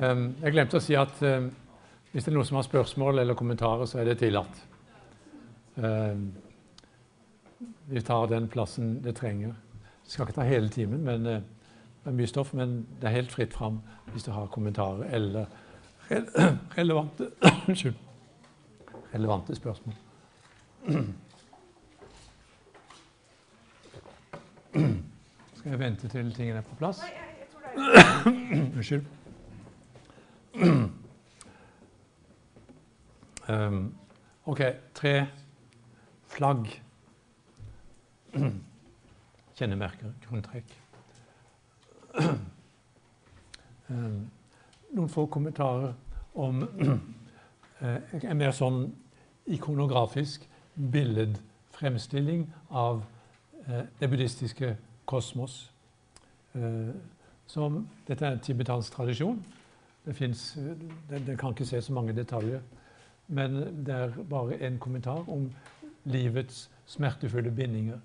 Um, jeg glemte å si at um, hvis det er noen som har spørsmål eller kommentarer, så er det tillatt. Um, vi tar den plassen det trenger. Det skal ikke ta hele timen, men uh, det er mye stoff. Men det er helt fritt fram hvis du har kommentarer eller re relevante, relevante spørsmål. Skal jeg vente til tingene er på plass? Unnskyld. Um, OK. Tre flagg. Kjennemerker, grunntrekk. Um, noen få kommentarer om uh, en mer sånn ikonografisk billedfremstilling av uh, det buddhistiske kosmos. Uh, som, dette er en tibetansk tradisjon. Det, finnes, det, det, kan ikke se så mange detaljer. Men det er bare en kommentar om livets smertefulle bindinger.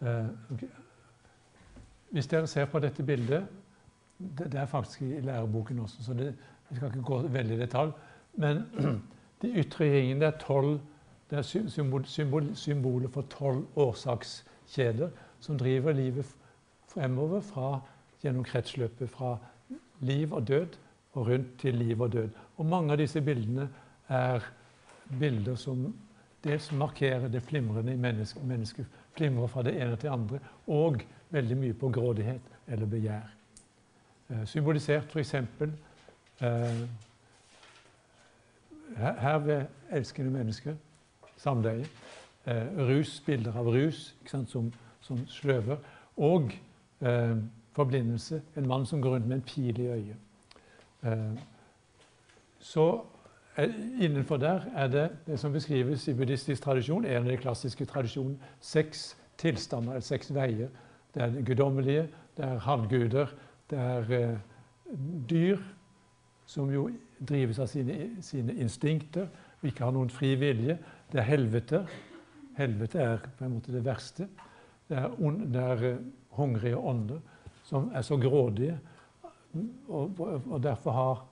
Eh, okay. Hvis dere ser på dette bildet Det, det er faktisk i læreboken også, så det, vi skal ikke gå veldig i detalj. Men de ytre ringene er tolv det er symbol, symbol, symboler for tolv årsakskjeder som driver livet fremover fra, gjennom kretsløpet fra liv og død og rundt til liv og død. Og mange av disse bildene er bilder som dels markerer det flimrende i mennesket. Mennesket flimrer fra det ene til det andre, og veldig mye på grådighet eller begjær. Eh, symbolisert f.eks. Eh, her ved elskende mennesker, samleie. Eh, rus, bilder av rus sant, som, som, sløver. Og eh, forblindelse. En mann som går rundt med en pil i øyet. Eh, så eh, innenfor der er det det som beskrives i buddhistisk tradisjon, en av de klassiske tradisjonene, seks tilstander, eller seks veier. Det er det guddommelige, det er halvguder, det er eh, dyr som jo drives av sine, sine, instinkter og ikke har noen fri vilje. Det er helvete. Helvete er på en måte det verste. Det er, on, det er hungrige ånder som er så grådige. Og, og, derfor har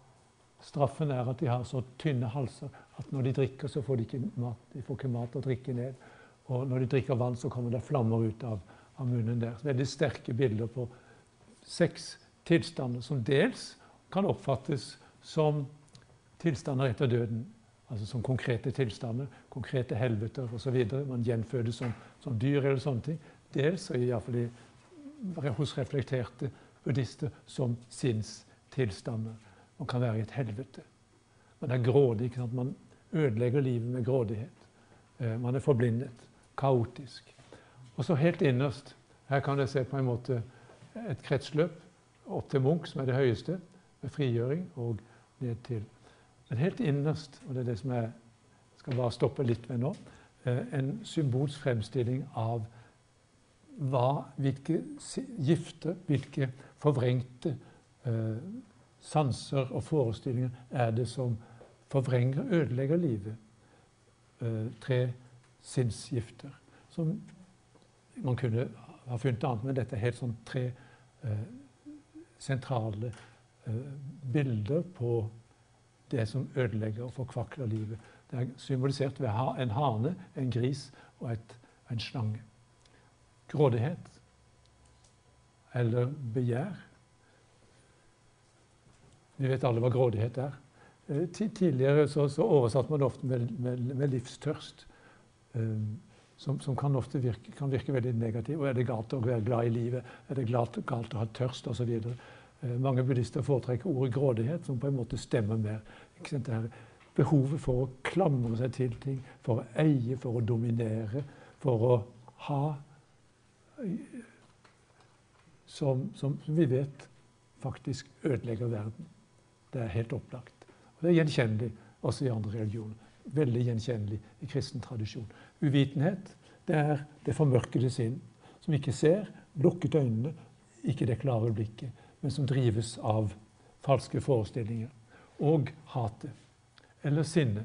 straffen er at de har så tynne halser at når de drikker, så får de ikke mat. De får ikke mat å drikke ned. Og når de drikker vann, så kommer det flammer ut av, av munnen deres. Veldig sterke bilder på seks tilstander som dels kan oppfattes som tilstander etter døden. Altså som konkrete tilstander, konkrete helveter osv. Man gjenfødes som, som dyr eller sånne ting. Dels, og iallfall i hos reflekterte buddhister som sinnstilstander. Man kan være i et helvete. Man er grådig. Man ødelegger livet med grådighet. Eh, man er forblindet. Kaotisk. Og så helt innerst Her kan dere se på en måte et kretsløp opp til Munch, som er det høyeste, med frigjøring, og ned til Men helt innerst, og det er det som jeg skal bare stoppe litt ved nå, eh, en symbolsk fremstilling av hva, hvilke gifter, hvilke forvrengte eh, sanser og forestillinger er det som forvrenger, ødelegger livet. Eh, tre sinnsgifter. Som man kunne ha funnet annet, men dette er helt sånn tre eh, sentrale eh, bilder på det som ødelegger og forkvakler livet. Det er symbolisert ved en hane, en gris og et, en slange grådighet eller begjær. Vi vet alle hva grådighet er. Eh, tidligere så, så oversatte man det ofte med, med, med livstørst. Um, som, som, kan ofte virke, kan virke veldig negativ. Og er det galt å være glad i livet? Er det galt, galt å ha tørst? Og så uh, mange buddhister foretrekker ordet grådighet, som på en måte stemmer mer. Er behovet for å klamre seg til ting, for å eie, for å dominere, for å ha som, som, vi vet faktisk ødelegger verden. Det er helt opplagt. Og det er gjenkjennelig også i andre religioner. Veldig gjenkjennelig i kristen tradisjon. Uvitenhet det er det formørkede sinn, som ikke ser, lukket øynene, ikke det klare blikket, men som drives av falske forestillinger. Og hatet. Eller sinne.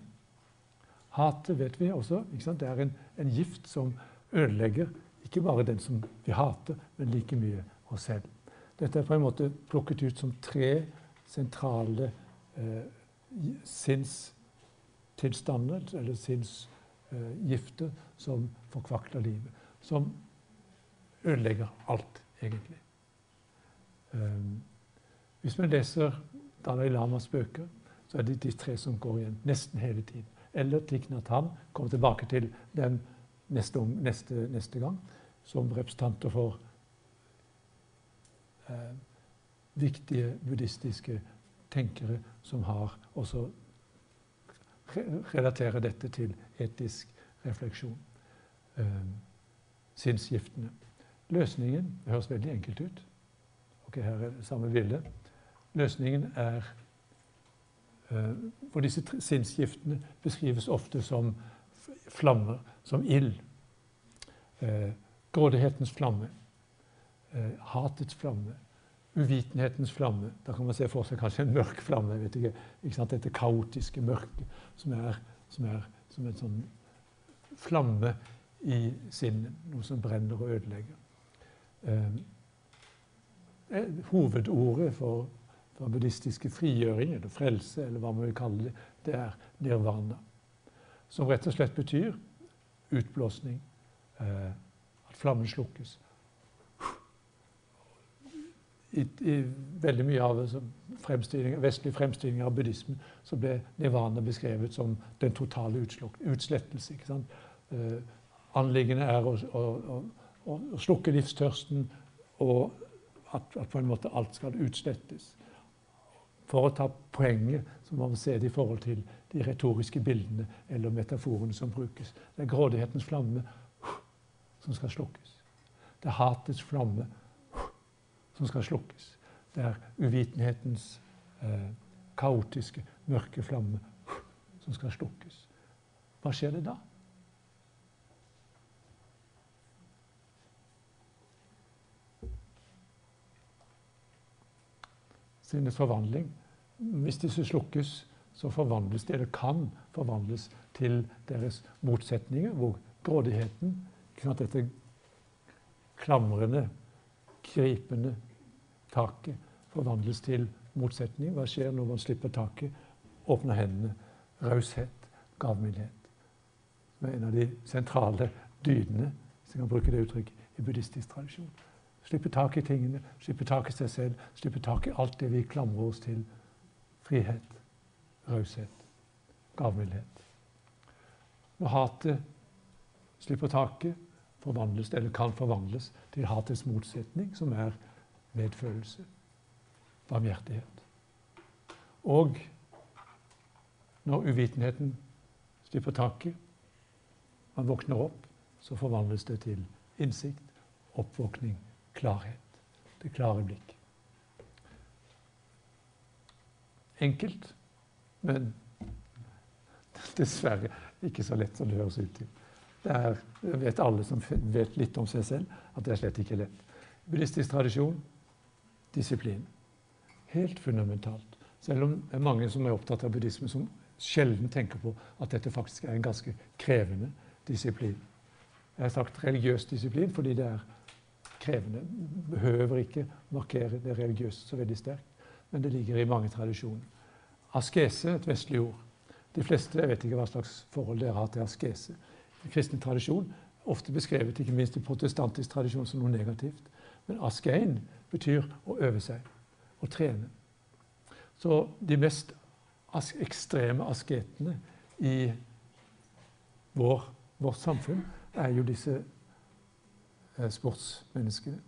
Hatet vet vi også. Det er en, en gift som ødelegger ikke bare den som vi hater, men like mye oss selv. Dette er på en måte plukket ut som tre sentrale eh, sinnstilstander, eller sinnsgifter, eh, som forkvakler livet. Som ødelegger alt, egentlig. Um, hvis man leser Dalai Lamas bøker, så er det de tre som går igjen nesten hele tiden. Eller Thich kommer tilbake til den neste, neste, neste gang som representanter for eh, viktige buddhistiske tenkere som har også relaterer dette til etisk refleksjon. Eh, sinnsgiftene. Løsningen høres veldig enkelt ut. Ok, Her er det samme bilde. Løsningen er eh, For disse sinnsgiftene beskrives ofte som flammer, som ild. Eh, grådighetens flamme, eh, hatets flamme, uvitenhetens flamme. Da kan man se for seg kanskje en mørk flamme. vet ikke, ikke sant? Dette kaotiske mørket som er, som er som en sånn flamme i sinnet. Noe som brenner og ødelegger. Eh, hovedordet for, for buddhistiske frigjøring, eller frelse, eller hva man vil kalle det, det er nirvana. Som rett og slett betyr utblåsning. Eh, flammen slukkes. I, I, veldig mye av fremstilling, vestlige fremstillinger av buddhismen så ble nirvana beskrevet som den totale utslettelse. ikke sant? Eh, anliggende er å, å, å, å, slukke livstørsten, og at, at, på en måte alt skal utslettes. For å ta poenget så må man se det i forhold til de retoriske bildene eller metaforene som brukes. Det er grådighetens flamme som skal slukkes. Det er hatets flamme som skal slukkes. Det er uvitenhetens eh, kaotiske, mørke flamme som skal slukkes. Hva skjer det da? Sinnets forvandling. Hvis disse slukkes, så forvandles det, eller kan forvandles til deres motsetninger, hvor grådigheten dette klamrende, gripende taket forvandles til motsetning. Hva skjer når man slipper taket? Åpner hendene. Raushet, gavmildhet. Som er en av de sentrale dydene, hvis jeg kan bruke det uttrykket, i buddhistisk tradisjon. Slippe tak i tingene, slippe tak i seg selv, slippe tak i alt det vi klamrer oss til. Frihet, raushet, gavmildhet. Når hatet slipper taket, forvandles, eller kan forvandles til hatets motsetning, som er medfølelse, barmhjertighet. Og når uvitenheten slipper taket, man våkner opp, så forvandles det til innsikt, oppvåkning, klarhet. Det klare blikk. Enkelt, men dessverre ikke så lett som det høres ut til. Det er, vet alle som vet litt om seg selv, at det er slett ikke lett. Buddhistisk tradisjon disiplin. Helt fundamentalt. Selv om det er mange som er opptatt av buddhisme, som sjelden tenker på at dette faktisk er en ganske krevende disiplin. Jeg har sagt religiøs disiplin fordi det er krevende. Behøver ikke markere det religiøse så veldig sterkt, men det ligger i mange tradisjoner. Askese, et vestlig ord. De fleste jeg vet ikke hva slags forhold dere har til askese kristen tradisjon, ofte beskrevet ikke minst i protestantisk tradisjon som noe negativt. Men askein betyr å øve seg, å trene. Så de mest as ekstreme asketene i vår, vårt samfunn er jo disse eh, sportsmenneskene.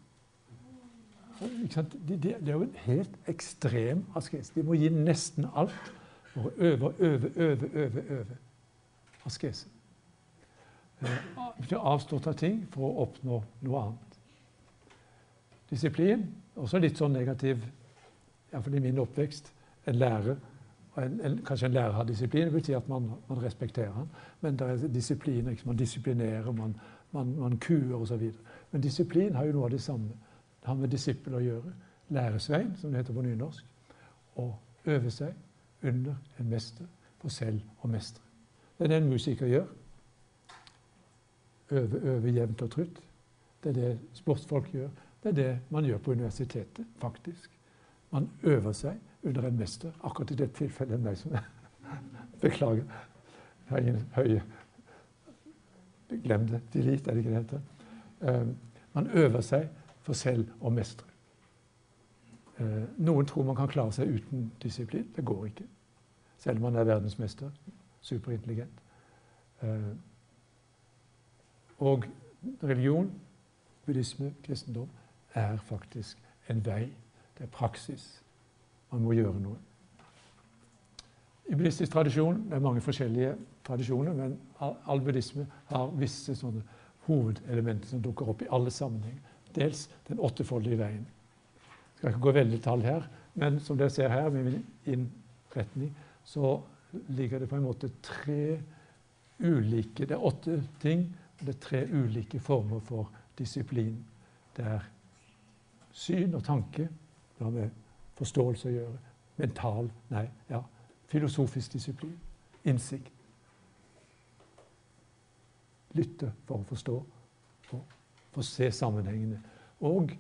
De, de, det er jo en helt ekstrem askese. De må gi nesten alt for å øve, øve, øve, øve. øve. Askese. Ikke avstått av ting for å oppnå noe annet. Disiplin også litt sånn negativ, iallfall i min oppvekst. En lærer en, en, Kanskje en lærer har disiplin, det betyr at man, man respekterer han. Men det er disiplin. Liksom, Man disiplinerer, man, man, man kuer osv. Men disiplin har jo noe av det samme. Det har med disippel å gjøre. Læresvein, som det heter på nynorsk. Å øve seg under en mester for selv å mestre. Det er det en musiker gjør øve, øve jevnt og trutt. Det er det sportsfolk gjør. Det er det man gjør på universitetet, faktisk. Man øver seg under en mester. Akkurat i dette tilfellet er meg som Beklager. Jeg har ingen høye Glem det. Delete, er det ikke det heter? Uh, man øver seg for selv å mestre. Uh, noen tror man kan klare seg uten disiplin. Det går ikke. Selv om man er verdensmester. Superintelligent. Uh, og religion, buddhisme, kristendom er faktisk en vei. Det er praksis. Man må gjøre noe. I buddhistisk tradisjon det er mange forskjellige tradisjoner, men all buddhisme har visse sånne hovedelementer som dukker opp i alle sammenhenger. Dels den åttefoldige veien. Jeg skal ikke gå veldig detalj her, men som dere ser her, med min innretning, så ligger det på en måte tre ulike Det er åtte ting, det er tre ulike former for disiplin. Det er syn og tanke. Det har med forståelse å gjøre. Mental Nei, ja. Filosofisk disiplin. Innsikt. Lytte for å forstå. For, for å se sammenhengene. Og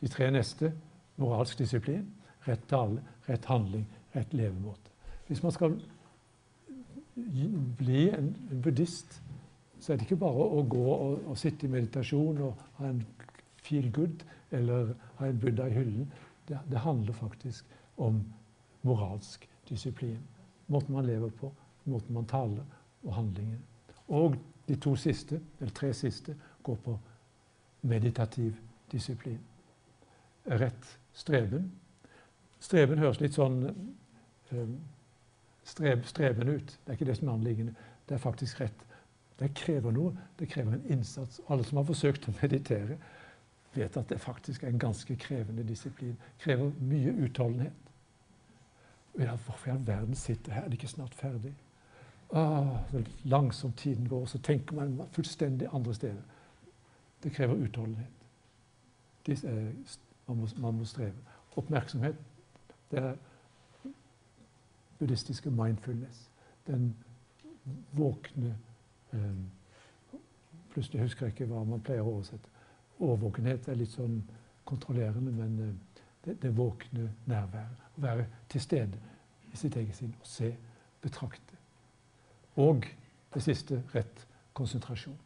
de tre neste moralsk disiplin. Rett tale, rett handling, rett levemåte. Hvis man skal bli en buddhist, så er det ikke bare å gå og, og sitte i meditasjon og ha en feel good eller ha en buddha i hyllen. Det, det handler faktisk om moralsk disiplin. Måten man lever på, måten man taler, og handlingen. Og de to siste, eller tre siste går på meditativ disiplin. Rett streben. Streben høres litt sånn um, streb, streben ut. Det er ikke det som er anliggende. Det er faktisk rett. Det krever noe. Det krever en innsats. Alle som har forsøkt å meditere, vet at det faktisk er en ganske krevende disiplin. Krever mye utholdenhet. Ja, hvorfor i all verden sitter her? Er det ikke snart ferdig? Ah, langsomt tiden går, så tenker man fullstendig andre steder. Det krever utholdenhet. Er, man, må, man, må, streve. Oppmerksomhet. Det er buddhistiske mindfulness. Den våkne Plutselig husker jeg ikke hva man pleier å oversette. Årvåkenhet er litt sånn kontrollerende, men uh, det, det våkne nærværet. Å være til stede i sitt eget sinn og se, betrakte. Og det siste rett konsentrasjon.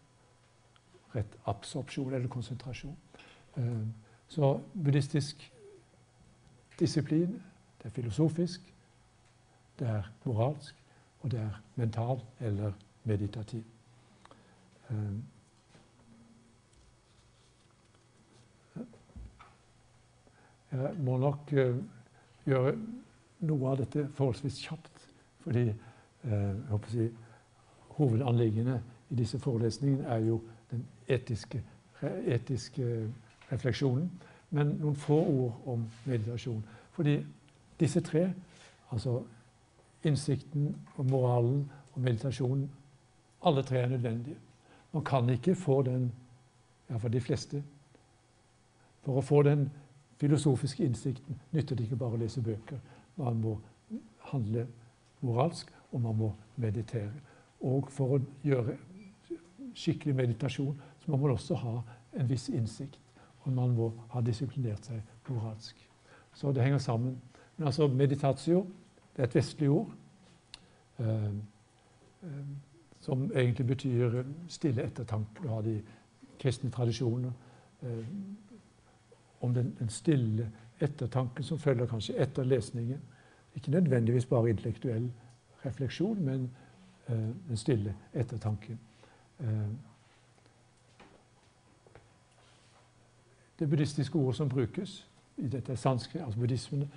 Rett absorpsjon eller konsentrasjon. Eh, så buddhistisk disiplin, det er filosofisk, det er moralsk, og det er mental eller meditativ. Eh, Jeg må nok uh, gjøre noe av dette forholdsvis kjapt. Fordi uh, si, hovedanliggende i disse forelesningene er jo den etiske, etiske refleksjonen. Men noen få ord om meditasjon. Fordi disse tre, altså innsikten og moralen og meditasjonen, alle tre er nødvendige. Man kan ikke få den, iallfall de fleste For å få den filosofiske innsikten nytter det ikke bare å lese bøker. Man må handle moralsk, og man må meditere. Og for å gjøre skikkelig meditasjon så må man også ha en viss innsikt. Og man må ha disiplinert seg moralsk. Så det henger sammen. Men altså meditatio det er et vestlig ord Uh, eh, som egentlig betyr stille ettertanke. Du har de kristne tradisjoner. Eh, om den, den stille ettertanken som følger kanskje etter lesningen. Ikke nødvendigvis bare intellektuell refleksjon, men eh, den stille ettertanken. Eh, det buddhistiske ordet som brukes i dette sanskrit, altså buddhismen,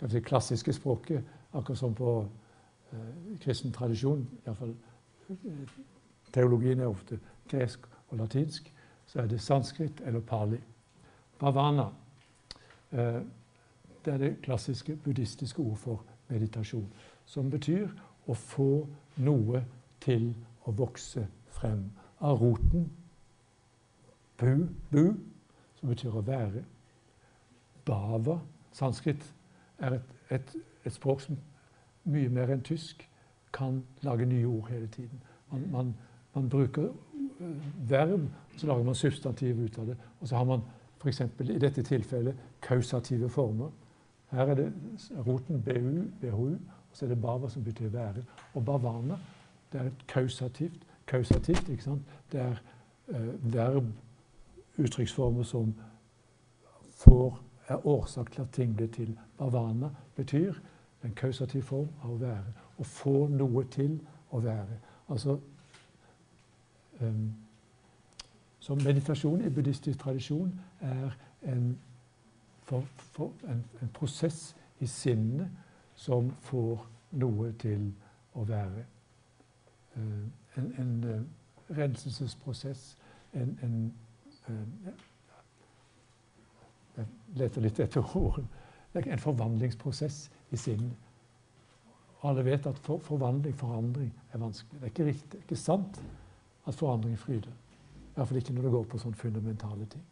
det klassiske språket, akkurat som på uh, kristen tradisjon, iallfall teologien er ofte gresk og latinsk, så er det sanskrit eller pali. Bhavana. Eh, det er det klassiske buddhistiske ord for meditasjon. Som betyr å få noe til å vokse frem. Av roten bu, bu, som betyr å være. Bava, sanskrit, er et, et, et språk som mye mer enn tysk kan lage nye ord hele tiden. Man, man, man bruker eh, verb, så lager man substantiv ut av det. Og så har man f.eks. i dette tilfellet kausative former. Her er det roten BU, BHU, og så er det bava som betyr være. Og bavana det er et kausativt. Kausativt, ikke sant? Det er eh, verb, uttrykksformer som får, er årsak til at ting blir til. Bavana betyr en kausativ form av å være. Å få noe til å være. Altså um, Så meditasjon i buddhistisk tradisjon er en, for, for en, en prosess i sinnet som får noe til å være. Uh, en, en uh, renselsesprosess, en, en uh, Jeg leter litt etter ordene. En forvandlingsprosess i sinnet. Alle vet at for, forvandling, forandring, er vanskelig. Det er ikke riktig, det ikke sant at forandring fryder. Iallfall ikke når det går på sånne fundamentale ting.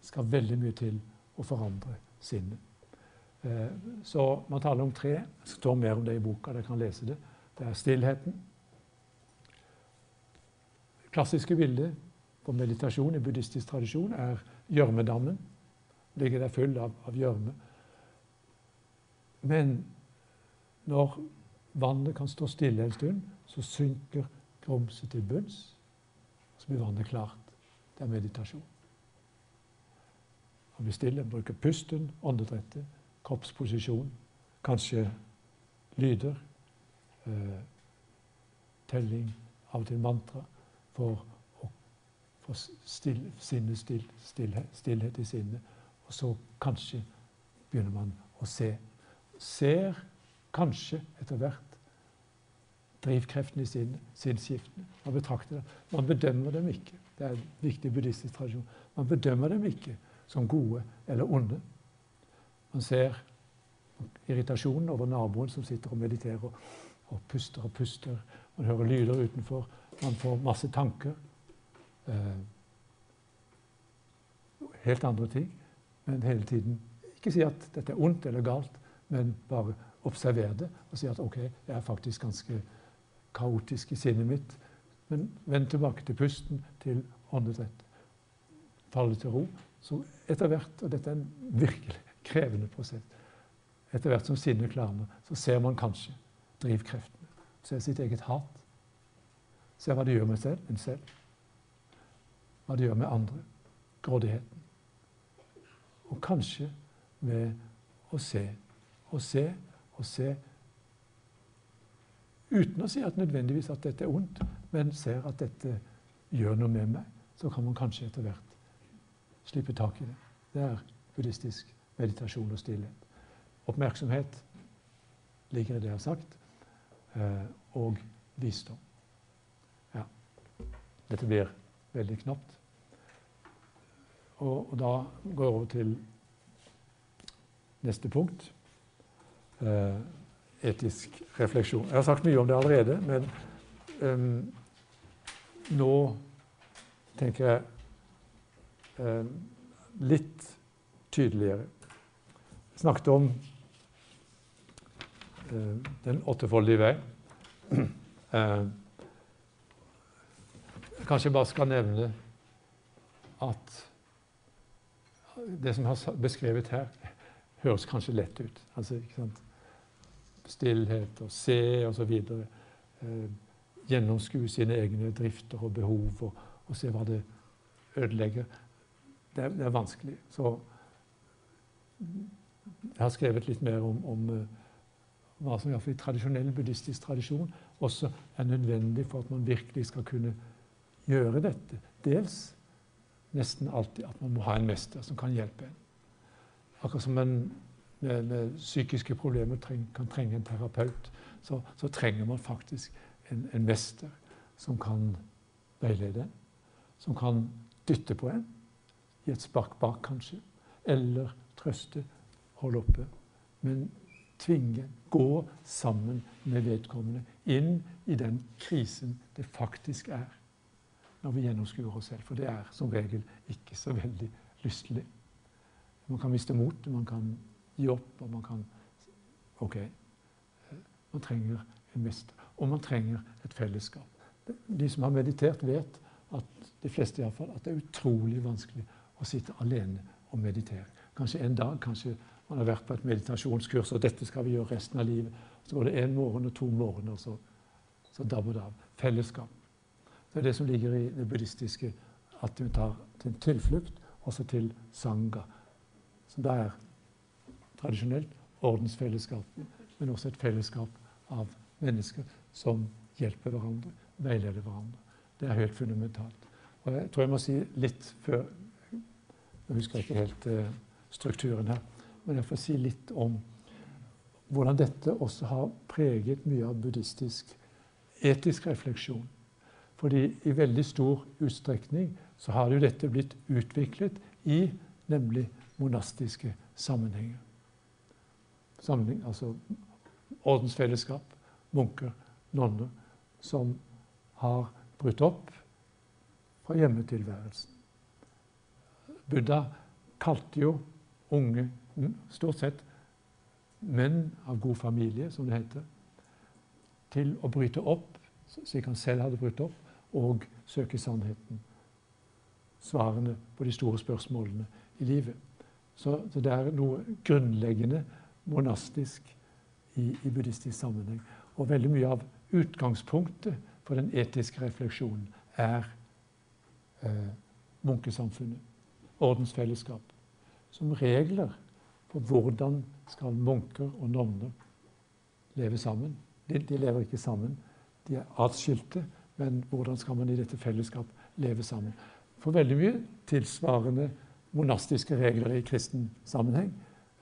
Det skal veldig mye til å forandre sinnet. Eh, så man taler om tre. Det står mer om det i boka. Dere kan lese det. Det er stillheten. Klassiske bildet på meditasjon i buddhistisk tradisjon er gjørmedammen. Ligger der full av gjørme. Men når vannet kan stå stille en stund, så synker grumset til bunns. Så blir vannet klart. Det er meditasjon. Å bli stille, bruke pusten, åndedrettet, kroppsposisjon, kanskje lyder, eh, telling, av og til mantra, for å få still, sinne, still, stillhet, stillhet i sinnet. Og så kanskje begynner man å se. Ser kanskje etter hvert drivkreftene i sin, sinnsskiftene. Man betrakter dem. Man bedømmer dem ikke. Det er en viktig buddhistisk tradisjon. Man bedømmer dem ikke som gode eller onde. Man ser irritasjonen over naboen som sitter og mediterer og, og puster og puster. Man hører lyder utenfor. Man får masse tanker. Eh, helt andre ting. Men hele tiden Ikke si at dette er ondt eller galt, men bare observere det og si at OK, jeg er faktisk ganske kaotisk i sinnet mitt. Men vend tilbake til pusten, til åndedrett. Falle til ro. Så etter hvert, og dette er en virkelig krevende prosess, etter hvert som sinnet klarner, så ser man kanskje drivkreftene. Ser sitt eget hat. Ser hva det gjør med selv, en selv. Hva det gjør med andre. Grådigheten. Og kanskje ved å se Å se og se uten å si at nødvendigvis at dette er ondt, men ser at dette gjør noe med meg, så kan man kanskje etter hvert slippe tak i det. Det er buddhistisk meditasjon og stillhet. Oppmerksomhet ligger i det jeg har sagt, eh, og visdom. Ja. Dette blir veldig knapt. Og, og da går jeg over til neste punkt etisk refleksjon. Jeg har sagt mye om det allerede, men um, nå tenker jeg um, litt tydeligere. Jeg snakket om uh, den åttefoldige vei. Uh, kanskje jeg bare skal nevne at det som jeg har beskrevet her, høres kanskje lett ut. Altså, ikke sant? Stillhet og se osv. Eh, gjennomskue sine egne drifter og behov og, og se hva det ødelegger. Det er, det er, vanskelig. Så jeg har skrevet litt mer om, om uh, hva som i tradisjonell buddhistisk tradisjon også er nødvendig for at man virkelig skal kunne gjøre dette. Dels nesten alltid at man må ha en mester som kan hjelpe en. Akkurat som en psykiske problemer treng, kan trenge en terapeut, så, så trenger man faktisk en, en, mester som kan veilede en. Som kan dytte på en, gi et spark bak kanskje, eller trøste, holde oppe. Men tvinge, gå sammen med vedkommende inn i den krisen det faktisk er når vi gjennomskuer oss selv. For det er som regel ikke så veldig lystelig. Man kan miste motet, man kan gi opp, og man kan OK. Man trenger en mester. Og man trenger et fellesskap. De som har meditert, vet at de fleste i alle fall, at det er utrolig vanskelig å sitte alene og meditere. Kanskje en dag, kanskje Man har vært på et meditasjonskurs, og dette skal vi gjøre resten av livet. Så går det én morgen og to morgener, så, så dabber det av. Fellesskap. Det er det som ligger i det buddhistiske, at vi tar til tilflukt også til sanga, som da er tradisjonelt ordensfellesskap, men også et fellesskap av mennesker som hjelper hverandre, veileder hverandre. Det er helt fundamentalt. Og jeg tror jeg må si litt før Jeg husker ikke helt uh, strukturen her, men jeg får si litt om hvordan dette også har preget mye av buddhistisk etisk refleksjon. Fordi i veldig stor utstrekning så har jo dette blitt utviklet i nemlig monastiske sammenhenger. Sammenheng, altså ordensfellesskap, munker, nonner, som har brutt opp fra hjemmetilværelsen. Buddha kalte jo unge, stort sett menn av god familie, som det heter, til å bryte opp, slik han selv hadde brutt opp, og søke sannheten. Svarene på de store spørsmålene i livet. Så, så det er noe grunnleggende monastisk i, i, buddhistisk sammenheng. Og veldig mye av utgangspunktet for den etiske refleksjonen er eh, munkesamfunnet. Ordensfellesskap. Som regler for hvordan skal munker og nonner leve sammen. De, de lever ikke sammen, de er atskilte. Men hvordan skal man i dette fellesskap leve sammen? For veldig mye tilsvarende monastiske regler i kristen sammenheng.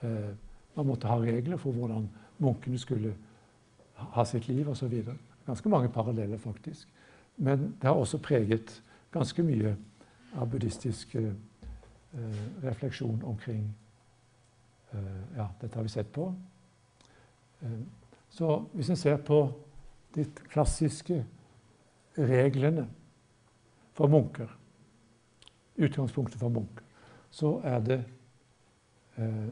Eh, man måtte ha regler for hvordan munkene skulle ha sitt liv osv. Ganske mange paralleller, faktisk. Men det har også preget ganske mye av buddhistisk eh, refleksjon omkring eh, Ja, dette har vi sett på. Eh, så hvis en ser på de klassiske reglene for munker, utgangspunktet for munker, så er det eh,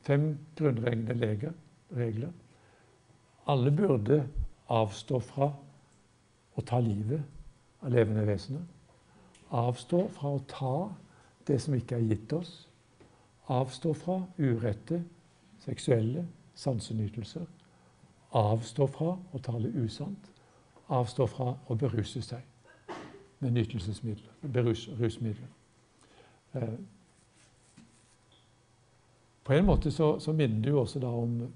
fem grunnleggende regler. Alle burde avstå fra å ta livet av levende vesener. Avstå fra å ta det som ikke er gitt oss. Avstå fra urette seksuelle sansenytelser. Avstå fra å tale usant. Avstå fra å beruse seg med nytelsesmidler, berus, rusmidler. På en måte så, så minner det jo også da om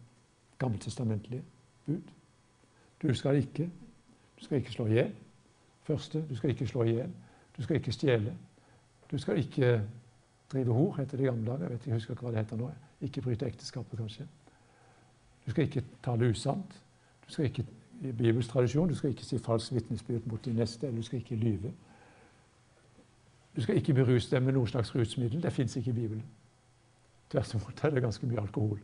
gammeltestamentlige bud. Du skal ikke du skal ikke slå i hjel. Første, du skal ikke slå i hjel. Du skal ikke stjele. Du skal ikke drive hor, heter det i gamle dager. Jeg vet jeg husker ikke hva det heter nå. Ikke bryte ekteskapet, kanskje. Du skal ikke tale usant. Du skal ikke i Bibels tradisjon, du skal ikke si falsk vitnesbyrd mot din neste, eller du skal ikke lyve. Du skal ikke beruse deg med noe slags rusmiddel. Det fins ikke i Bibelen. Tvert imot er det ganske mye alkohol.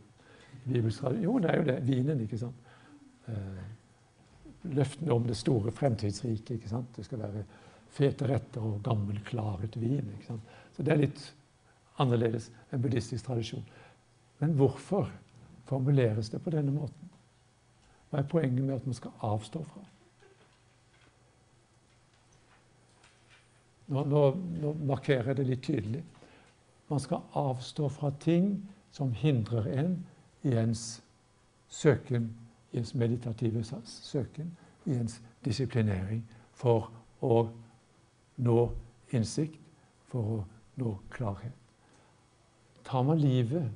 Jo, det er jo det. Vinen, ikke sant. Eh, løftene om det store fremtidsriket. ikke sant? Det skal være fete retter og gammel, klaret vin. ikke sant? Så det er litt annerledes enn buddhistisk tradisjon. Men hvorfor formuleres det på denne måten? Hva er poenget med at man skal avstå fra? Nå, nå, nå markerer jeg det litt tydelig. Man skal avstå fra ting som hindrer en i ens søken, i ens meditative søken, i ens disiplinering for å nå innsikt, for å nå klarhet. Tar man livet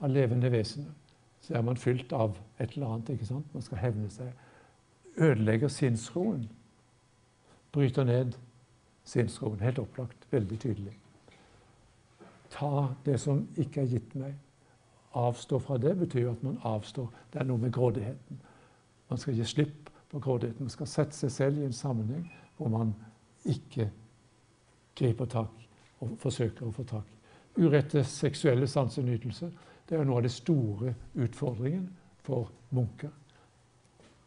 av levende vesener, så er man fylt av et eller annet. ikke sant? Man skal hevne seg. Ødelegger sinnsroen. Bryter ned sinnsroen. Helt opplagt. Veldig tydelig. Ta det som ikke er gitt meg. Avstå fra det betyr jo at man avstår. Det er noe med grådigheten. Man skal gi slipp på grådigheten. Man skal sette seg selv i en sammenheng hvor man ikke griper tak og forsøker å få tak. Urette seksuelle sansenytelser det er noe av det store utfordringen for munker.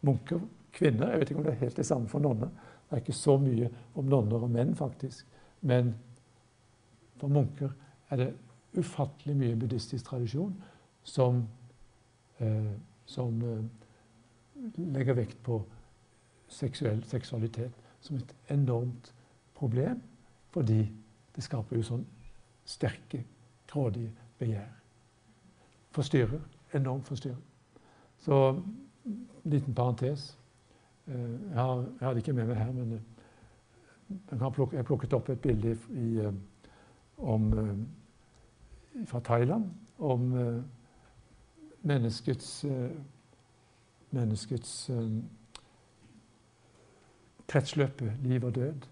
Munker, kvinner Jeg vet ikke om det er helt det samme for nonner. Det er ikke så mye om nonner og menn, faktisk. Men for munker er det ufattelig mye buddhistisk tradisjon som, eh, som eh, legger vekt på seksuell seksualitet som et enormt problem, fordi det skaper jo sånn sterke, grådige begjær. forstyrrer. Enormt forstyrrer. Så en liten parentes. Eh, jeg, har, jeg har det ikke med meg her, men eh, jeg har plukket, plukket opp et bilde i, om, fra Thailand om menneskets, menneskets kretsløpet, liv og død.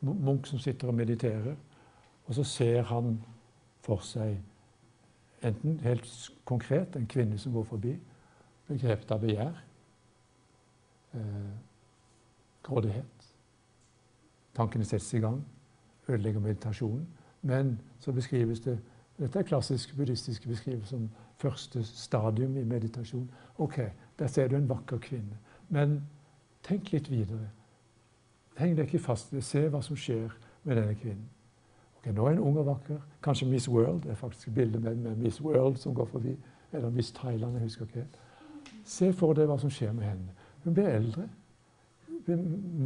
Munch som sitter og mediterer, og så ser han for seg enten helt konkret en kvinne som går forbi, begrepet av begjær, eh, grådighet. Tankene settes i gang, ødelegger meditasjonen. Men så beskrives det Dette er klassisk buddhistisk beskrivelse som første stadium i meditasjon. Ok, der ser du en vakker kvinne. Men tenk litt videre. Heng deg ikke fast i det. Se hva som skjer med denne kvinnen. Ok, Nå er hun ung og vakker. Kanskje Miss World. Det er faktisk et bilde med, med Miss World som går forbi. Eller Miss Thailand. jeg husker ikke Se for deg hva som skjer med henne. Hun blir eldre.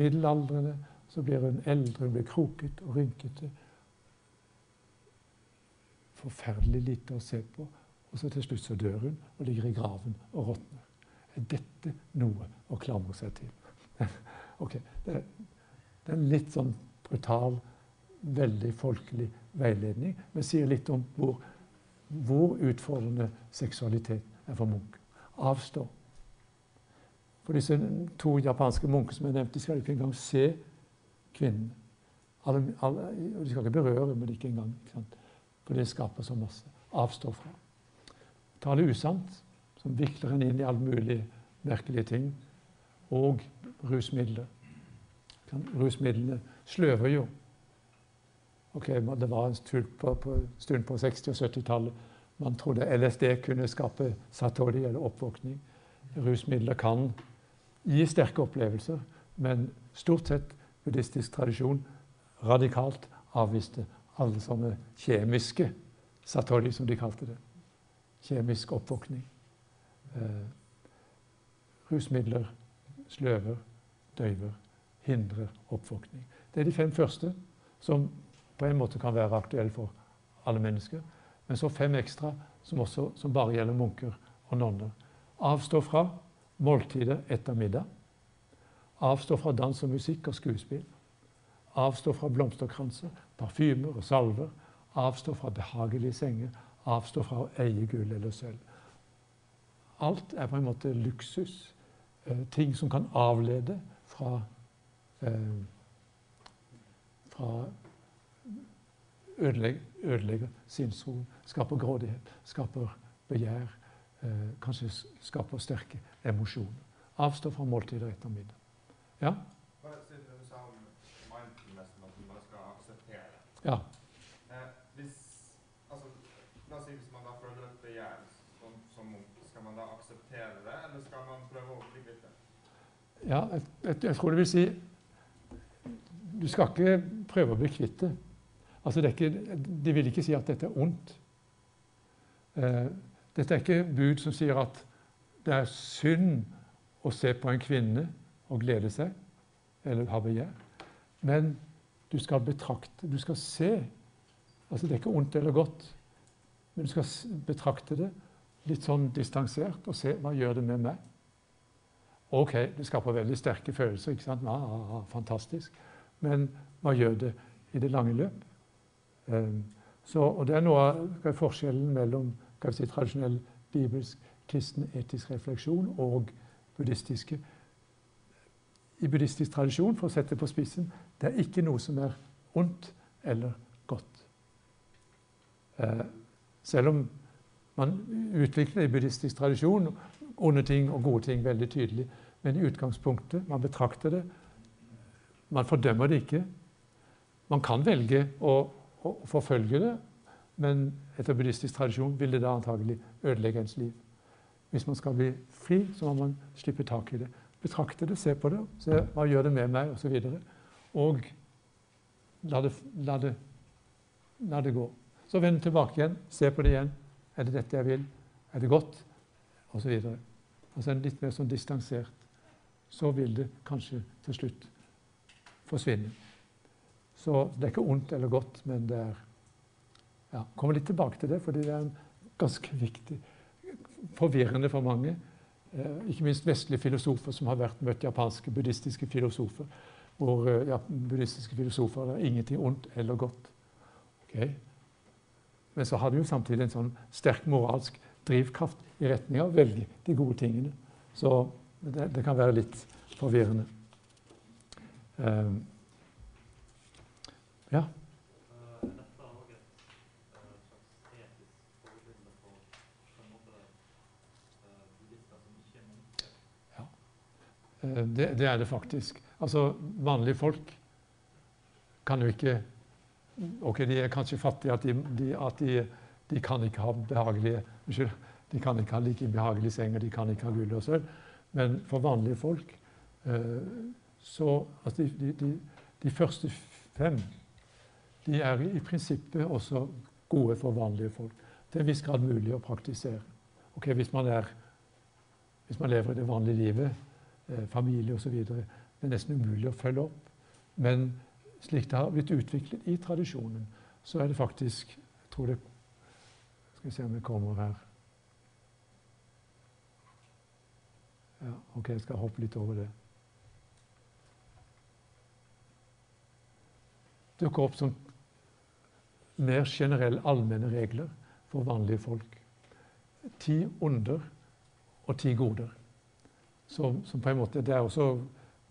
Middelaldrende. Så blir hun eldre, hun blir kroket og rynkete. Forferdelig lite å se på. Og så til slutt så dør hun og ligger i graven og råtner. Er dette noe å klamre seg til? ok, det, det er en litt sånn brutal veldig folkelig veiledning, men sier litt om hvor, hvor utfordrende seksualitet er for Munch. Avstå. For disse to japanske munkene som jeg nevnte, skal ikke engang se kvinnen. Alle, alle, de skal ikke berøre, men ikke engang. Ikke for det skaper så masse. Avstå fra. Tale usant, som vikler en inn i alle mulige merkelige ting. Og rusmidler. Rusmidlene sløver jo Ok, Det var en stund på, på, stund på 60- og 70-tallet man trodde LSD kunne skape satori, eller oppvåkning. Rusmidler kan gi sterke opplevelser, men stort sett buddhistisk tradisjon radikalt avviste alle sånne kjemiske satori, som de kalte det. Kjemisk oppvåkning. Eh, rusmidler sløver, døyver, hindrer oppvåkning. Det er de fem første som på en måte kan være aktuelle for alle mennesker. Men så fem ekstra som, også, som bare gjelder munker og nonner. Avstå fra måltider etter middag. Avstå fra dans og musikk og skuespill. Avstå fra blomsterkranser, parfymer og salver. Avstå fra behagelige senger. Avstå fra å eie gull eller sølv. Alt er på en måte luksus. Eh, ting som kan avlede fra, eh, fra ødelegger, ødelegger sinnsroen, skaper grådighet, skaper begjær, eh, kanskje skaper sterke emosjoner. Avstå fra måltider etter middag. Ja? Ja. Eh, hvis, altså, la oss si hvis man da føler et begjær som, som skal man da akseptere det, eller skal man prøve å bli kvitt det? Ja, jeg, jeg, jeg, tror det vil si Du skal ikke prøve å bli kvitt det. Altså det ikke, de vil ikke si at dette er ondt. Eh, dette er ikke bud som sier at det er synd å se på en kvinne og glede seg eller ha begjær. Men du skal betrakte, du skal se. Altså Det er ikke ondt eller godt, men du skal betrakte det litt sånn distansert og se hva gjør det med meg. Ok, det skaper veldig sterke følelser. ikke sant? Ah, ja, ja, fantastisk. Men hva gjør det i det lange løp? Um, så, og Det er noe av forskjellen mellom si, tradisjonell bibelsk kristen etisk refleksjon og buddhistiske. I buddhistisk tradisjon, for å sette det på spissen, det er ikke noe som er ondt eller godt. Eh, selv om man utvikler i buddhistisk tradisjon onde ting og gode ting veldig tydelig. Men i utgangspunktet, man betrakter det. Man fordømmer det ikke. Man kan velge å å forfølge det, men etter buddhistisk tradisjon vil det da antagelig ødelegge ens liv. Hvis man skal bli fri, så må man slippe tak i det. Betrakte det, se på det, se hva gjør det med meg, osv. Og, la det, la, det, la det gå. Så vend tilbake igjen, se på det igjen. Er det dette jeg vil? Er det godt? Og så videre. Altså en litt mer sånn distansert. Så vil det kanskje til slutt forsvinne. Så det er ikke ondt eller godt, men det er ja, Kommer litt tilbake til det, fordi det er en ganske viktig. Forvirrende for mange. Eh, ikke minst vestlige filosofer som har vært møtt japanske buddhistiske filosofer. Hvor eh, ja, buddhistiske filosofer er ingenting ondt eller godt. Okay? Men så har de jo samtidig en sånn sterk moralsk drivkraft i retning av å velge de gode tingene. Så det, det kan være litt forvirrende. Um, ja. Eh, det, det, er det faktisk. Altså, vanlige folk kan jo ikke Ok, de er kanskje fattige at de, de, at de, de kan ikke ha behagelige Unnskyld. De kan ikke ha like behagelige senger, de kan ikke ha gull og sølv. Men for vanlige folk eh, så altså de, de, første fem de er i prinsippet også gode for vanlige folk. Til en viss grad mulig å praktisere. Ok, Hvis man, er, hvis man lever i det vanlige livet, eh, familie osv. Det er nesten umulig å følge opp. Men slik det har blitt utviklet i tradisjonen, så er det faktisk Jeg tror det Skal vi se om det kommer her ja, Ok, jeg skal hoppe litt over det. dukker opp som mer generelle, allmenne regler for vanlige folk. Ti onder og ti goder. Som, som, på en måte, det er også,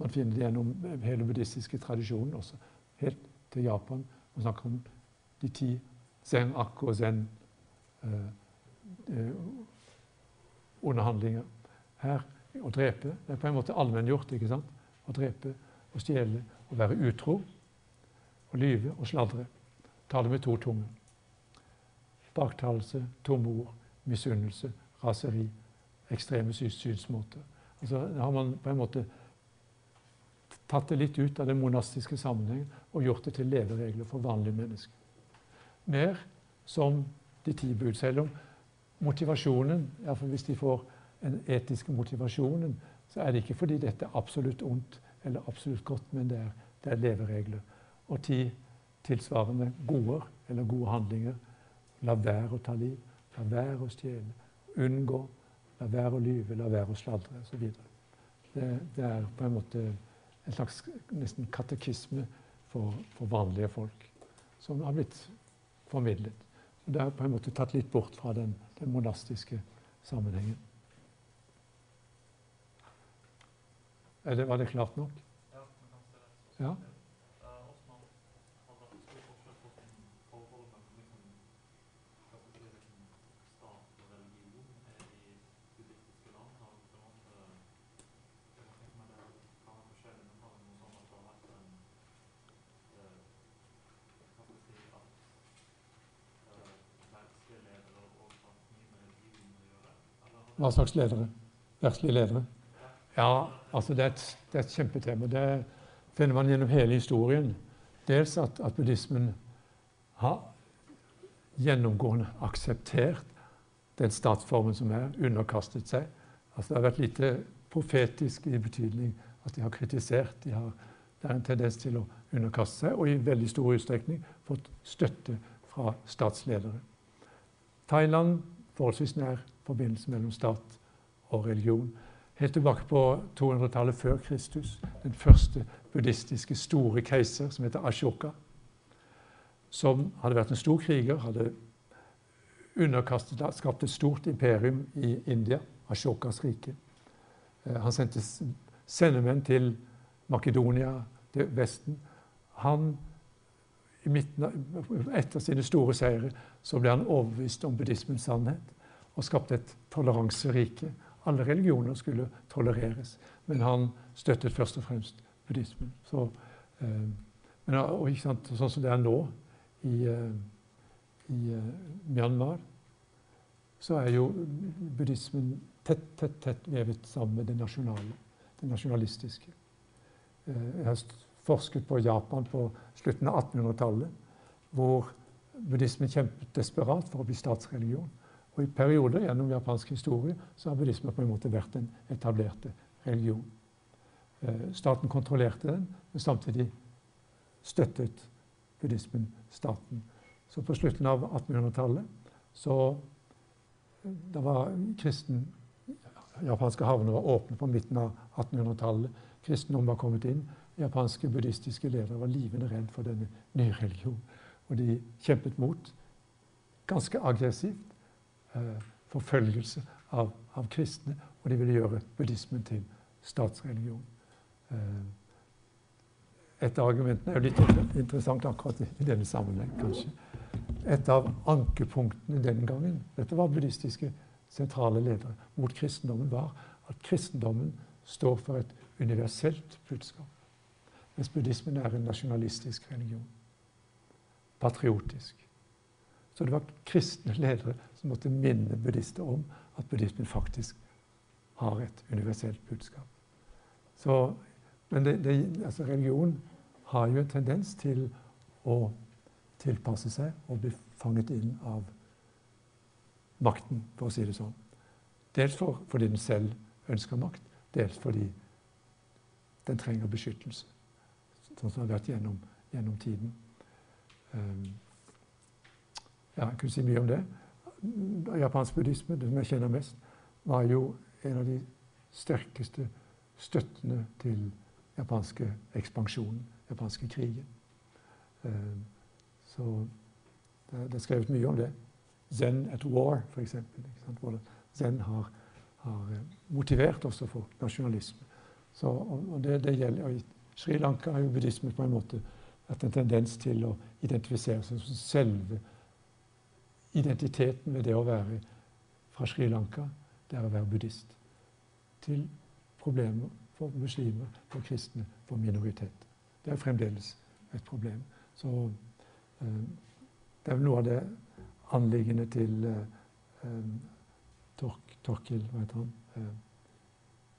Man finner det gjennom hele buddhistiske tradisjonen også. Helt til Japan. Man snakker om de ti zen, akko zen eh, eh, underhandlinger. Her å drepe det er på en måte allmenngjort. ikke sant? Å drepe å stjele å være utro å lyve og sladre. Tale med to tunger. Baktalelse, tomme ord, misunnelse, raseri, ekstreme synsmåter. Altså, har man på en måte tatt det litt ut av den monastiske sammenhengen og gjort det til leveregler for vanlige mennesker. Mer som de ti bud, selv om motivasjonen, iallfall hvis de får den etiske motivasjonen, så er det ikke fordi dette er absolutt ondt eller absolutt godt, men det er, det er leveregler og ti tilsvarende gode eller gode handlinger. La være å ta liv, la være å stjele, unngå, la være å lyve, la være å sladre osv. Det, det er på en måte en slags nesten katekisme for, for vanlige folk som har blitt formidlet. Det er på en måte tatt litt bort fra den, den monastiske sammenhengen. Det, var det klart nok? Ja. Hva slags ledere? Verdslige ledere? Ja, altså det er, et, det er et kjempetema. Det finner man gjennom hele historien. Dels at, at buddhismen har gjennomgående akseptert den statsformen som er, underkastet seg. Altså Det har vært lite profetisk i betydning at de har kritisert. De har, det er en tendens til å underkaste seg, og i veldig stor utstrekning fått støtte fra statsledere. Thailand forholdsvis nær forbindelse mellom stat og religion. Helt tilbake på 200-tallet før Kristus. Den første buddhistiske store keiser, som heter Ashoka. Som hadde vært en stor kriger, hadde underkastet, skapt et stort imperium i India, Ashokas rike. Eh, han sendte sendemenn til Makedonia, til Vesten. Han, etter sine store seire så ble han overbevist om buddhismens sannhet og skapte et toleranserike. Alle religioner skulle tolereres, men han støttet først og fremst buddhismen. Så, eh, men, og, Sånn som det er nå i, eh, i uh, Myanmar, så er jo buddhismen tett, tett, tett vevet sammen med det nasjonale, det nasjonalistiske. Eh, jeg har forsket på Japan på slutten av 1800-tallet, hvor buddhismen kjempet desperat for å bli statsreligion. Og i perioder gjennom japansk historie så har buddhismen på en måte vært den etablerte religion. Eh, staten kontrollerte den, men samtidig støttet buddhismen staten. Så på slutten av 1800-tallet så det var kristen, Japanske havner var åpne på midten av 1800-tallet. Kristendom var kommet inn. Japanske buddhistiske ledere var livende redd for denne nye religionen. Og de kjempet mot, ganske aggressivt, eh, forfølgelse av, av, kristne. Og de ville gjøre buddhismen til statsreligion. Eh, et av argumentene er jo litt interessant akkurat i denne sammenheng, kanskje. Et av ankepunktene den gangen dette var buddhistiske sentrale ledere mot kristendommen, var at kristendommen står for et universelt budskap. Mens buddhismen er en nasjonalistisk religion. Patriotisk. Så det var kristne ledere som måtte minne buddhister om at buddhismen faktisk har et universelt budskap. Så, men det, det, altså religion har jo en tendens til å tilpasse seg og bli fanget inn av makten, for å si det sånn. Dels for, fordi den selv ønsker makt, dels fordi den trenger beskyttelse. Sånn som har vært gjennom, gjennom tiden. Um, ja, jeg kunne si mye om det. Japansk buddhisme, det som jeg kjenner mest, var jo en av de sterkeste støttene til japanske ekspansjonen, japanske krigen. Um, så det, er skrevet mye om det. Zen at War, f.eks. Hvor Zen har, har, eh, motivert også for nasjonalisme. Så, og det, det, gjelder, og I Sri Lanka har jo buddhisme på en måte hatt en tendens til å identifisere seg som selve identiteten ved det å være fra Sri Lanka. Det er å være buddhist. Til problemer for muslimer, for kristne, for minoriteter. Det er fremdeles et problem. Så eh, det er noe av det anliggende til eh, Tork, Torkil hva heter han, eh,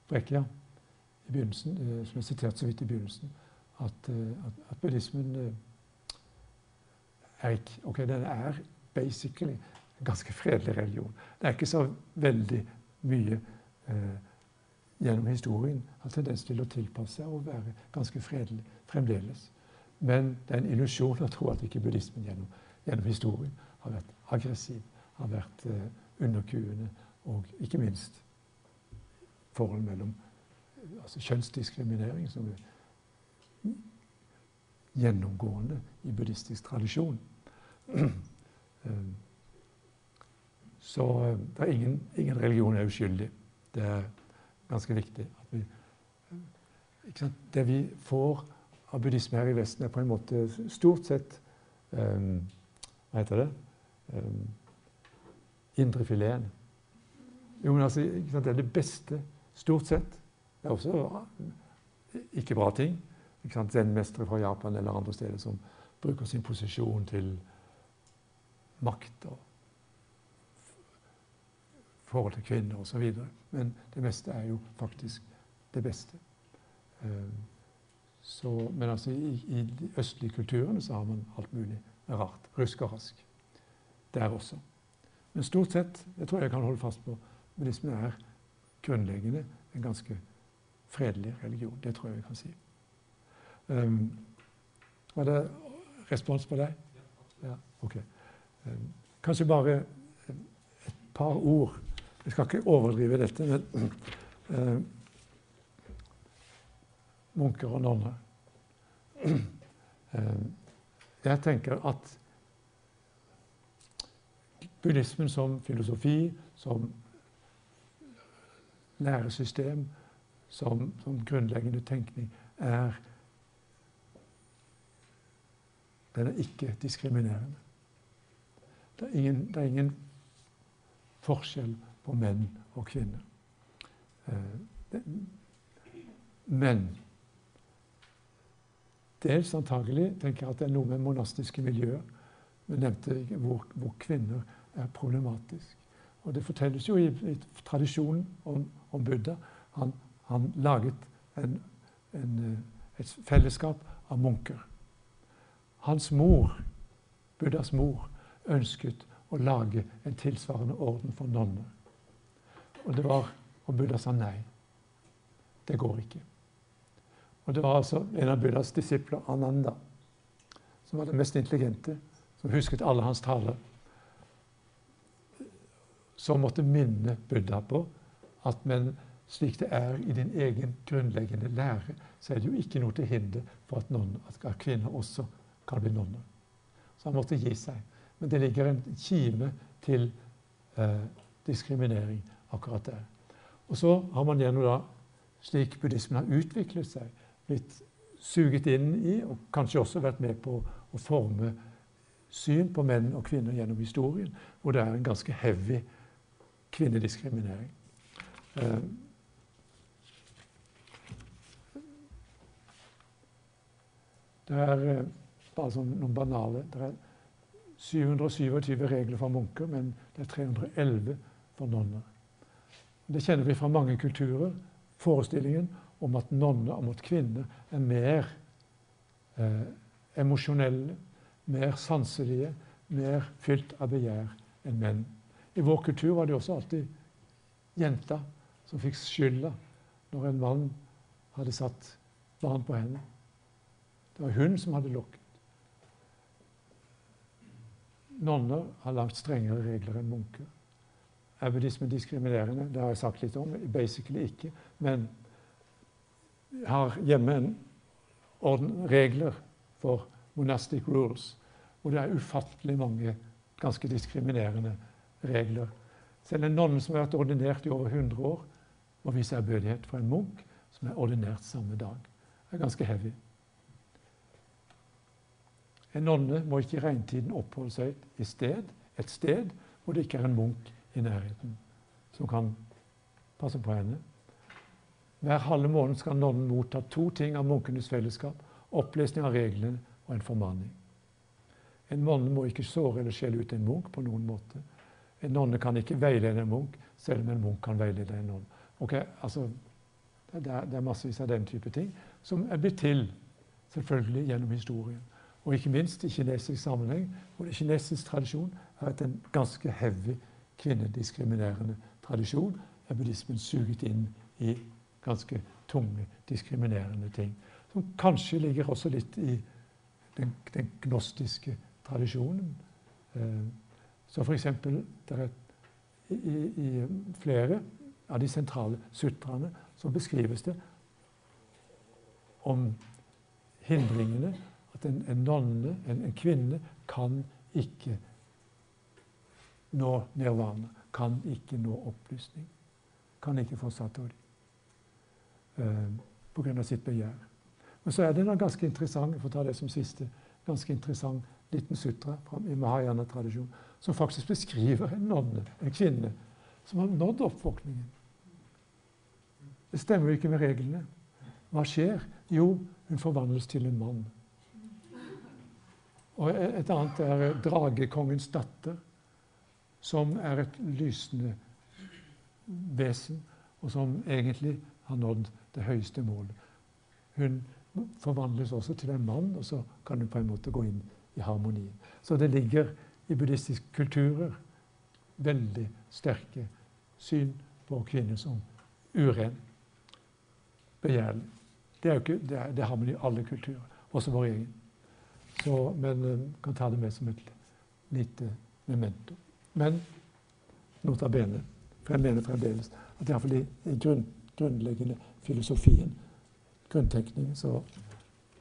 Brekkja i begynnelsen, eh, som jeg siterte så vidt i begynnelsen, at, eh, at, at buddhismen eh, er ikke Ok, den er basically en ganske fredelig religion. Det er ikke så veldig mye eh, gjennom historien har tendens til å tilpasse seg og være ganske fredelig fremdeles. Men det er en illusjon å tro at ikke buddhismen gjennom, gjennom historien har vært aggressiv, har vært eh, underkuende og ikke minst forholdet mellom altså kjønnsdiskriminering, som er gjennomgående i buddhistisk tradisjon. Så eh, det er ingen, ingen, religion er uskyldig. Det er ganske viktig. at vi eh, Det vi får av buddhisme her i Vesten, er på en måte stort sett um, Hva heter det? Um, Indrefileten. Jo, men altså, det er det beste, stort sett. Det er også ikke bra ting. Zen-mestere fra Japan eller andre steder som bruker sin posisjon til makt og forhold til kvinner osv. Men det meste er jo faktisk det beste. Ehm, så, men altså i, i, de østlige kulturene så har man alt mulig rart. Rusk og rask. Der også. Men stort sett, jeg tror jeg kan holde fast på, buddhismen er grunnleggende en ganske fredelig religion. Det tror jeg vi kan si. Um, var det respons på deg? Ja, ok. Kanskje bare et par ord. Jeg skal ikke overdrive dette, men eh, munker og nonner. Eh, jeg tenker at buddhismen som filosofi, som læresystem, som, som grunnleggende tenkning er Den er ikke diskriminerende. Det er ingen, det er ingen forskjell på menn og kvinner. Eh, men dels antagelig tenker jeg at det er noe med monastiske miljøer vi nevnte hvor, hvor kvinner er problematisk. Og det fortelles jo i, i tradisjonen om, om Buddha. Han han laget en, en, eh, et fellesskap av munker. Hans mor, Buddhas mor, ønsket å lage en tilsvarende orden for nonner. Og det var, og Buddha sa nei. Det går ikke. Og det var altså en av Buddhas disipler, Ananda, som var den mest intelligente, som husket alle hans taler, som måtte minne Buddha på at men slik det er i din egen grunnleggende lære, så er det jo ikke noe til hinder for at, noen, at kvinner også kan bli nonner. Så han måtte gi seg. Men det ligger en kime til eh, diskriminering akkurat der. Og så har man gjennom da, slik buddhismen har utviklet seg, blitt suget inn i, og kanskje også vært med på å forme syn på menn og kvinner gjennom historien, hvor det er en ganske heavy kvinnediskriminering. Eh, det er eh, bare sånn noen banale 727 regler for munker, men det er 311 for nonner. Det kjenner vi fra mange kulturer. Forestillingen om at nonner og mot kvinner er mer eh, emosjonelle, mer sanselige, mer fylt av begjær enn menn. I vår kultur var det også alltid jenta som fikk skylda når en mann hadde satt barn på henne. Det var hun som hadde lokket. Nonner har langt strengere regler enn munker. Er buddhismen diskriminerende? Det har jeg sagt litt om. Basically ikke. Men har hjemme en orden, regler for monastic rules, hvor det er ufattelig mange ganske diskriminerende regler. Selv en nonne som har vært ordinert i over 100 år, må vise ærbødighet for en munk som er ordinert samme dag. Det er ganske heavy. En nonne må ikke i regntiden oppholde seg sted, et sted hvor det ikke er en munk i nærheten som kan passe på henne. Hver halve måned skal nonnen motta to ting av munkenes fellesskap. Opplesning av reglene og en formaning. En nonne må ikke såre eller skjelle ut en munk på noen måte. En nonne kan ikke veilede en munk, selv om en munk kan veilede en nonne. Okay, altså, det, er, det er massevis av den type ting som er blitt til selvfølgelig gjennom historien. Og ikke minst i kinesisk sammenheng, hvor det kinesisk tradisjon har vært en ganske heavy kvinnediskriminerende tradisjon, er buddhismen suget inn i ganske tunge, diskriminerende ting. Som kanskje ligger også litt i den, den gnostiske tradisjonen. Eh, så f.eks. I, i, flere av de sentrale sutraene så beskrives det om hindringene at en, en nonne, en, en, kvinne, kan ikke nå nirvana. Kan ikke nå opplysning. Kan ikke få satori. Eh, av sitt begjær. Men så er det en ganske interessant for å ta det som siste, ganske interessant liten sutra fra, i Mahayana-tradisjon som faktisk beskriver en nonne, en kvinne, som har nådd oppvåkningen. Det stemmer jo ikke med reglene. Hva skjer? Jo, hun forvandles til en mann. Og et annet er dragekongens datter, som er et lysende vesen, og som egentlig har nådd det høyeste målet. Hun forvandles også til en mann, og så kan hun på en måte gå inn i harmonien. Så det ligger i buddhistiske kulturer veldig sterke syn på kvinner som uren, begjærlig. Det, det, det, har man i alle kulturer, også vår egen. Så, men uh, kan ta det med som et lite memento. Men nota bene, for jeg mener fremdeles at iallfall i, i grunn, grunnleggende filosofien, grunntenkningen, så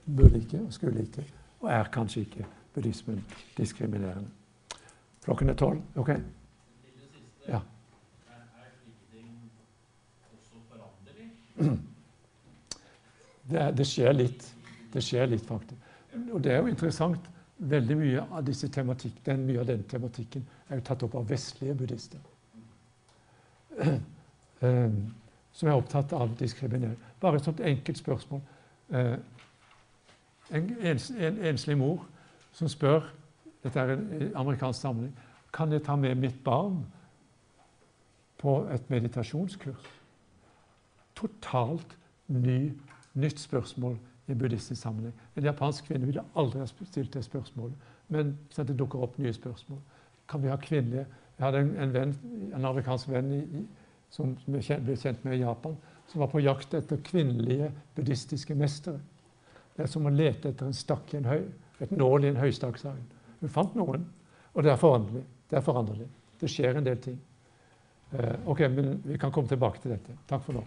burde ikke og skulle ikke, og er kanskje ikke, buddhismen diskriminerende. Klokken er tolv. OK? Ja. Det, det, skjer litt. Det skjer litt, faktisk. Og det er jo interessant. Veldig mye av den, mye av den tematikken er jo tatt opp av vestlige buddhister. Um, som er opptatt av diskriminering. Bare et sånt enkelt spørsmål. En, en, en, enslig mor som spør Dette er en amerikansk sammenheng. Kan jeg ta med mitt barn på et meditasjonskurs? Totalt ny, nytt spørsmål i buddhistisk sammenheng. En japansk kvinne ville aldri ha stilt det spørsmålet, men det dukker opp nye spørsmål. Kan vi ha kvinnelige Jeg hadde en, en, venn, en amerikansk venn i, i som ble kjent med i Japan, som var på jakt etter kvinnelige buddhistiske mestere. Det er som å lete etter en stakk i en høy, et nål i en høystakksagn. Hun fant noen, og det er foranderlig. Det er foranderlig. Det skjer en del ting. Uh, ok, men vi kan komme tilbake til dette. Takk for nå.